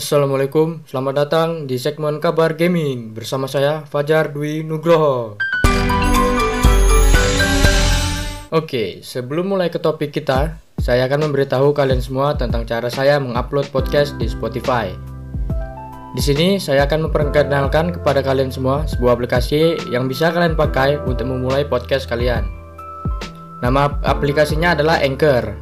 Assalamualaikum, selamat datang di segmen kabar gaming bersama saya Fajar Dwi Nugroho. Oke, sebelum mulai ke topik kita, saya akan memberitahu kalian semua tentang cara saya mengupload podcast di Spotify. Di sini saya akan memperkenalkan kepada kalian semua sebuah aplikasi yang bisa kalian pakai untuk memulai podcast kalian. Nama aplikasinya adalah Anchor.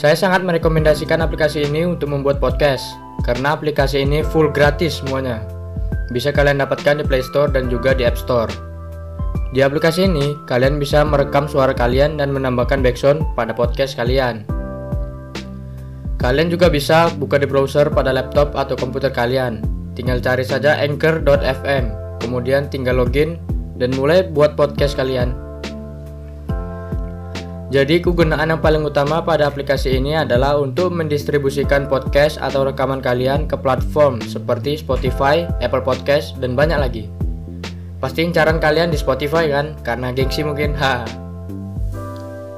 Saya sangat merekomendasikan aplikasi ini untuk membuat podcast karena aplikasi ini full gratis semuanya. Bisa kalian dapatkan di Play Store dan juga di App Store. Di aplikasi ini, kalian bisa merekam suara kalian dan menambahkan background pada podcast kalian. Kalian juga bisa buka di browser pada laptop atau komputer kalian. Tinggal cari saja anchor.fm, kemudian tinggal login dan mulai buat podcast kalian. Jadi kegunaan yang paling utama pada aplikasi ini adalah untuk mendistribusikan podcast atau rekaman kalian ke platform seperti Spotify, Apple Podcast, dan banyak lagi. Pasti incaran kalian di Spotify kan? Karena gengsi mungkin. Ha.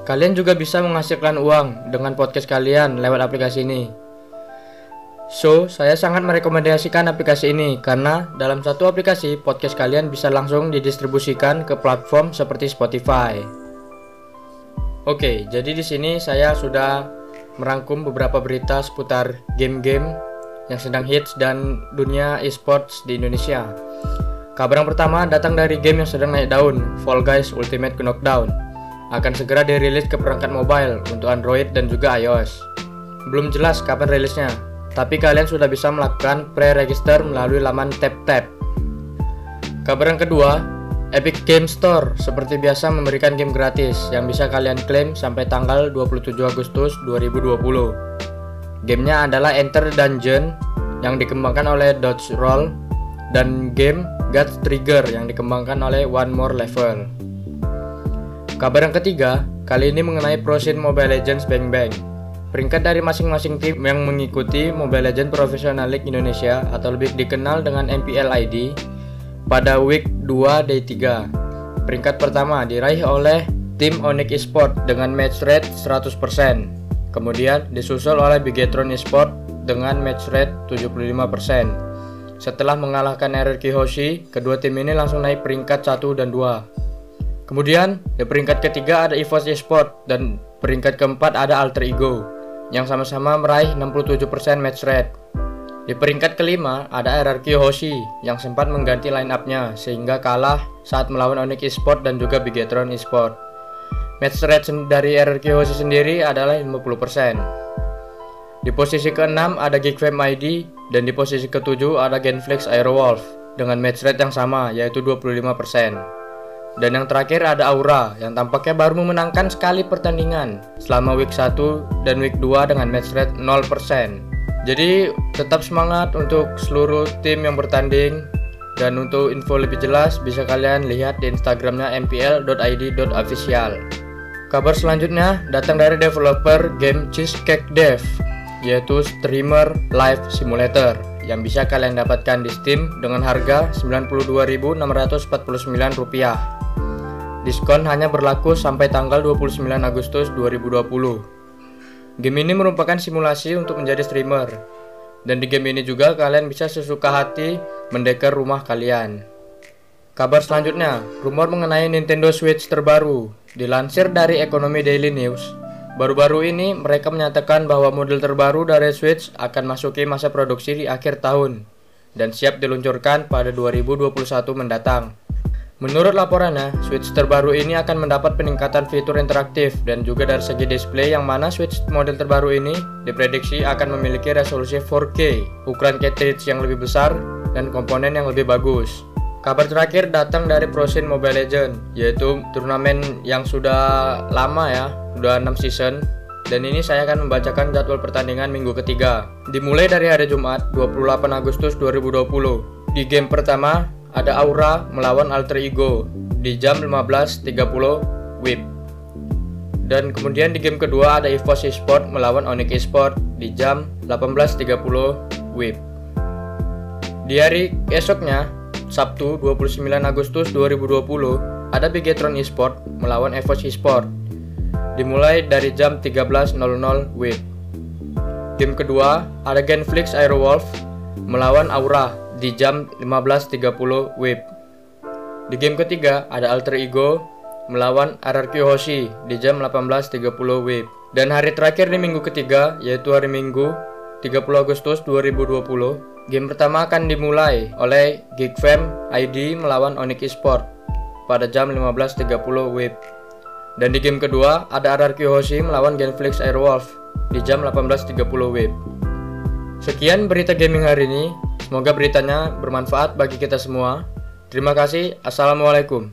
Kalian juga bisa menghasilkan uang dengan podcast kalian lewat aplikasi ini. So, saya sangat merekomendasikan aplikasi ini karena dalam satu aplikasi podcast kalian bisa langsung didistribusikan ke platform seperti Spotify. Oke, jadi di sini saya sudah merangkum beberapa berita seputar game-game yang sedang hits dan dunia esports di Indonesia. Kabar yang pertama datang dari game yang sedang naik daun, Fall Guys Ultimate Knockdown. Akan segera dirilis ke perangkat mobile untuk Android dan juga iOS. Belum jelas kapan rilisnya, tapi kalian sudah bisa melakukan pre-register melalui laman TapTap. Kabar yang kedua, Epic Game Store seperti biasa memberikan game gratis yang bisa kalian klaim sampai tanggal 27 Agustus 2020. Gamenya adalah Enter Dungeon yang dikembangkan oleh Dodge Roll dan game God Trigger yang dikembangkan oleh One More Level. Kabar yang ketiga, kali ini mengenai Pro Mobile Legends Bang Bang. Peringkat dari masing-masing tim yang mengikuti Mobile Legends Professional League Indonesia atau lebih dikenal dengan MPL ID pada week 2 day 3. Peringkat pertama diraih oleh tim Onyx Esport dengan match rate 100%. Kemudian disusul oleh Bigetron Esport dengan match rate 75%. Setelah mengalahkan RRQ Hoshi, kedua tim ini langsung naik peringkat 1 dan 2. Kemudian di peringkat ketiga ada EVOS Esport dan peringkat keempat ada Alter Ego yang sama-sama meraih 67% match rate. Di peringkat kelima ada RRQ Hoshi yang sempat mengganti line up-nya sehingga kalah saat melawan Onyx Esport dan juga Bigetron Esport. Match rate dari RRQ Hoshi sendiri adalah 50%. Di posisi ke-6 ada Geekfam ID dan di posisi ke-7 ada Genflix Aerowolf dengan match rate yang sama yaitu 25%. Dan yang terakhir ada Aura yang tampaknya baru memenangkan sekali pertandingan selama week 1 dan week 2 dengan match rate 0%. Jadi tetap semangat untuk seluruh tim yang bertanding dan untuk info lebih jelas bisa kalian lihat di Instagramnya mpl.id.official. Kabar selanjutnya datang dari developer game Cheesecake Dev yaitu streamer live simulator yang bisa kalian dapatkan di Steam dengan harga Rp92.649. Diskon hanya berlaku sampai tanggal 29 Agustus 2020. Game ini merupakan simulasi untuk menjadi streamer. Dan di game ini juga kalian bisa sesuka hati mendekor rumah kalian. Kabar selanjutnya, rumor mengenai Nintendo Switch terbaru. Dilansir dari Ekonomi Daily News, baru-baru ini mereka menyatakan bahwa model terbaru dari Switch akan masuki masa produksi di akhir tahun dan siap diluncurkan pada 2021 mendatang. Menurut laporannya, Switch terbaru ini akan mendapat peningkatan fitur interaktif dan juga dari segi display yang mana Switch model terbaru ini diprediksi akan memiliki resolusi 4K, ukuran cartridge yang lebih besar, dan komponen yang lebih bagus. Kabar terakhir datang dari ProScene Mobile Legends, yaitu turnamen yang sudah lama ya, sudah 6 season, dan ini saya akan membacakan jadwal pertandingan minggu ketiga. Dimulai dari hari Jumat 28 Agustus 2020. Di game pertama, ada Aura melawan Alter Ego di jam 15.30 WIB. Dan kemudian di game kedua ada EVOS Esport melawan Onyx Esport di jam 18.30 WIB. Di hari esoknya, Sabtu 29 Agustus 2020, ada Bigetron Esport melawan EVOS Esport. Dimulai dari jam 13.00 WIB. game kedua ada Genflix Aerowolf melawan Aura di jam 15.30 WIB. Di game ketiga ada Alter Ego melawan RRQ Hoshi di jam 18.30 WIB. Dan hari terakhir di minggu ketiga yaitu hari Minggu 30 Agustus 2020, game pertama akan dimulai oleh Geekfam ID melawan Onyx Esport pada jam 15.30 WIB. Dan di game kedua ada RRQ Hoshi melawan Genflix Airwolf di jam 18.30 WIB. Sekian berita gaming hari ini. Semoga beritanya bermanfaat bagi kita semua. Terima kasih. Assalamualaikum.